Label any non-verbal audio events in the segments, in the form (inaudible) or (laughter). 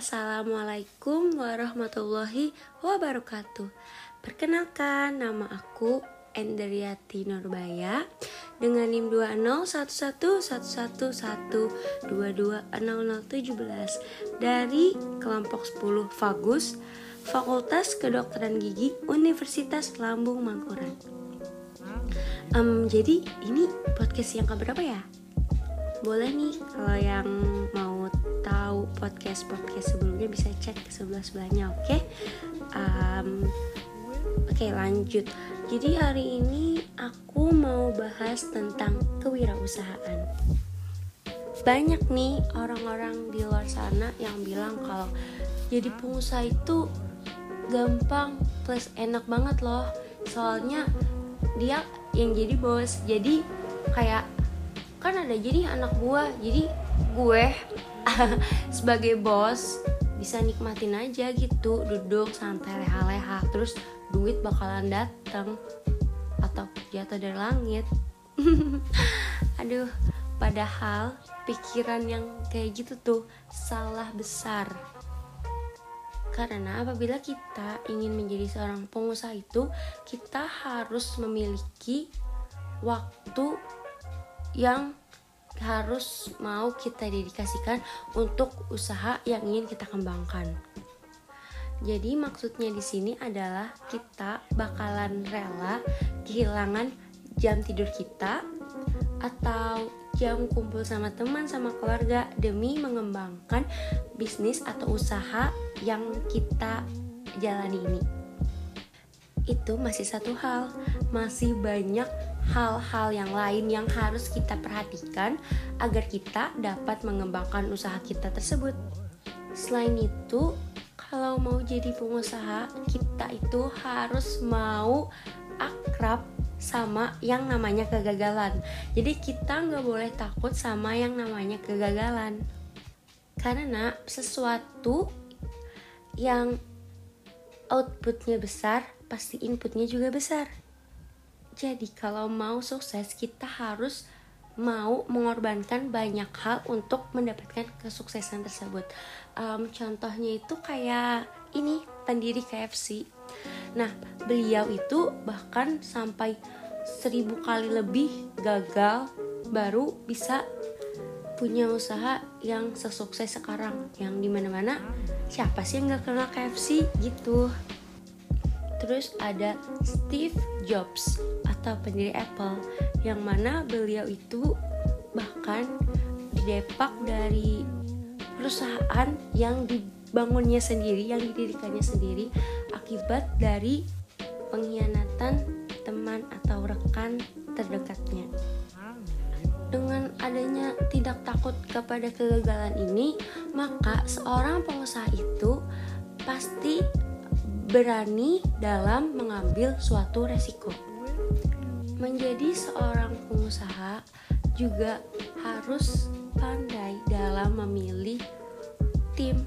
Assalamualaikum warahmatullahi wabarakatuh Perkenalkan nama aku Endriati Nurbaya dengan NIM 2011111220017 dari kelompok 10 Fagus Fakultas Kedokteran Gigi Universitas Lambung Mangkurat. Um, jadi ini podcast yang keberapa ya? Boleh nih kalau yang mau tahu podcast podcast sebelumnya bisa cek ke sebelah sebelahnya, oke? Okay? Um, oke okay, lanjut. Jadi hari ini aku mau bahas tentang kewirausahaan. Banyak nih orang-orang di luar sana yang bilang kalau jadi pengusaha itu gampang plus enak banget loh. Soalnya dia yang jadi bos. Jadi kayak kan ada jadi anak buah jadi gue (laughs) sebagai bos bisa nikmatin aja gitu duduk santai leha-leha terus duit bakalan datang atau jatuh dari langit. (laughs) Aduh padahal pikiran yang kayak gitu tuh salah besar. Karena apabila kita ingin menjadi seorang pengusaha itu kita harus memiliki waktu yang harus mau kita dedikasikan untuk usaha yang ingin kita kembangkan. Jadi maksudnya di sini adalah kita bakalan rela kehilangan jam tidur kita atau jam kumpul sama teman sama keluarga demi mengembangkan bisnis atau usaha yang kita jalani ini. Itu masih satu hal, masih banyak hal-hal yang lain yang harus kita perhatikan agar kita dapat mengembangkan usaha kita tersebut. Selain itu, kalau mau jadi pengusaha, kita itu harus mau akrab sama yang namanya kegagalan. Jadi kita nggak boleh takut sama yang namanya kegagalan. Karena sesuatu yang outputnya besar, pasti inputnya juga besar. Jadi kalau mau sukses kita harus mau mengorbankan banyak hal untuk mendapatkan kesuksesan tersebut. Um, contohnya itu kayak ini pendiri KFC. Nah beliau itu bahkan sampai seribu kali lebih gagal baru bisa punya usaha yang sesukses sekarang yang di mana-mana siapa sih yang nggak kenal KFC gitu terus ada Steve Jobs atau pendiri Apple yang mana beliau itu bahkan didepak dari perusahaan yang dibangunnya sendiri, yang didirikannya sendiri akibat dari pengkhianatan teman atau rekan terdekatnya. Dengan adanya tidak takut kepada kegagalan ini, maka seorang pengusaha itu pasti berani dalam mengambil suatu resiko. Menjadi seorang pengusaha juga harus pandai dalam memilih tim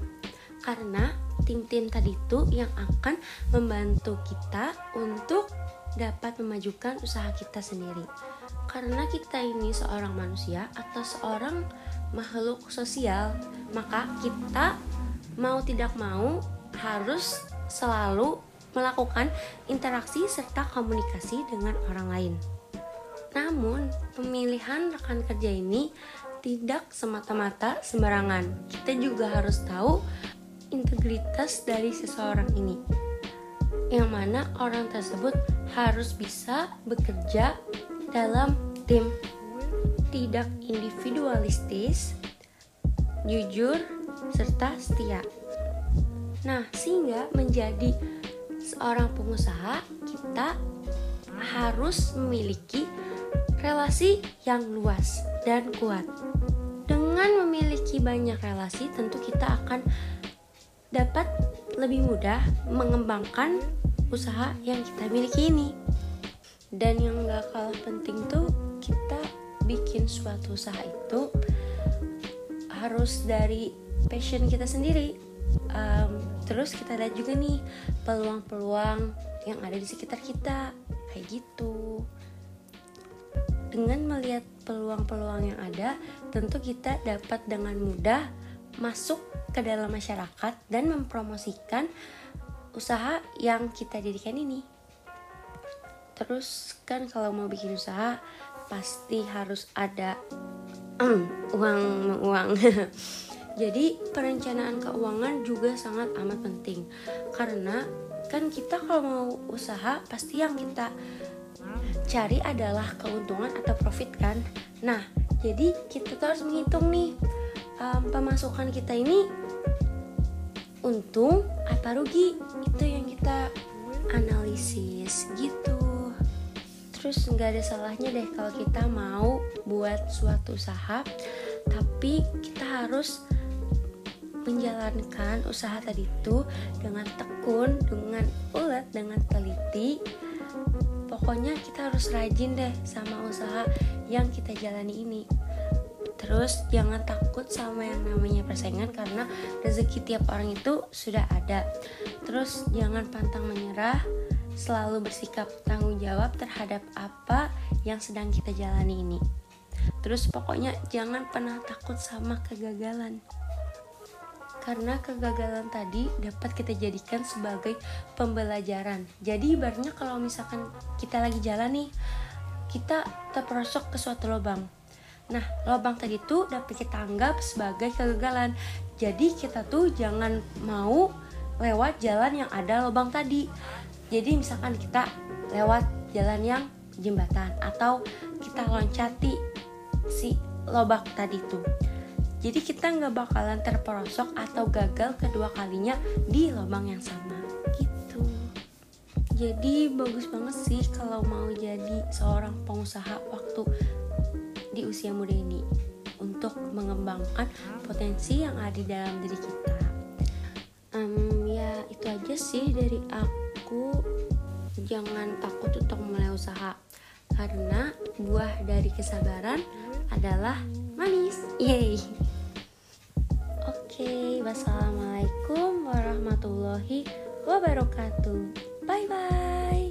karena tim-tim tadi itu yang akan membantu kita untuk dapat memajukan usaha kita sendiri. Karena kita ini seorang manusia atau seorang makhluk sosial maka kita mau tidak mau harus selalu melakukan interaksi serta komunikasi dengan orang lain. Namun, pemilihan rekan kerja ini tidak semata-mata sembarangan. Kita juga harus tahu integritas dari seseorang ini. Yang mana orang tersebut harus bisa bekerja dalam tim, tidak individualistis, jujur, serta setia. Nah, sehingga menjadi seorang pengusaha, kita harus memiliki relasi yang luas dan kuat. Dengan memiliki banyak relasi, tentu kita akan dapat lebih mudah mengembangkan usaha yang kita miliki ini. Dan yang gak kalah penting tuh kita bikin suatu usaha itu harus dari passion kita sendiri um, terus kita lihat juga nih peluang-peluang yang ada di sekitar kita kayak gitu dengan melihat peluang-peluang yang ada tentu kita dapat dengan mudah masuk ke dalam masyarakat dan mempromosikan usaha yang kita dirikan ini. Terus kan kalau mau bikin usaha pasti harus ada (clears throat) uang uang. (laughs) Jadi perencanaan keuangan juga sangat amat penting. Karena kan kita kalau mau usaha pasti yang kita cari adalah keuntungan atau profit kan. Nah, jadi kita harus menghitung nih um, pemasukan kita ini untung apa rugi? Itu yang kita analisis gitu. Terus nggak ada salahnya deh kalau kita mau buat suatu usaha tapi kita harus menjalankan usaha tadi itu dengan tekun, dengan ulet, dengan teliti. Pokoknya kita harus rajin deh sama usaha yang kita jalani ini. Terus jangan takut sama yang namanya persaingan karena rezeki tiap orang itu sudah ada. Terus jangan pantang menyerah selalu bersikap tanggung jawab terhadap apa yang sedang kita jalani ini. Terus pokoknya jangan pernah takut sama kegagalan karena kegagalan tadi dapat kita jadikan sebagai pembelajaran jadi ibaratnya kalau misalkan kita lagi jalan nih kita terperosok ke suatu lubang Nah, lubang tadi tuh dapat kita anggap sebagai kegagalan. Jadi kita tuh jangan mau lewat jalan yang ada lubang tadi. Jadi misalkan kita lewat jalan yang jembatan atau kita loncati si lubang tadi tuh. Jadi kita nggak bakalan terperosok atau gagal kedua kalinya di lubang yang sama gitu. Jadi bagus banget sih kalau mau jadi seorang pengusaha waktu di usia muda ini untuk mengembangkan potensi yang ada di dalam diri kita. Um, ya itu aja sih dari aku. Jangan takut untuk mulai usaha karena buah dari kesabaran adalah manis. Yeay. Okay, wassalamualaikum warahmatullahi wabarakatuh. Bye bye.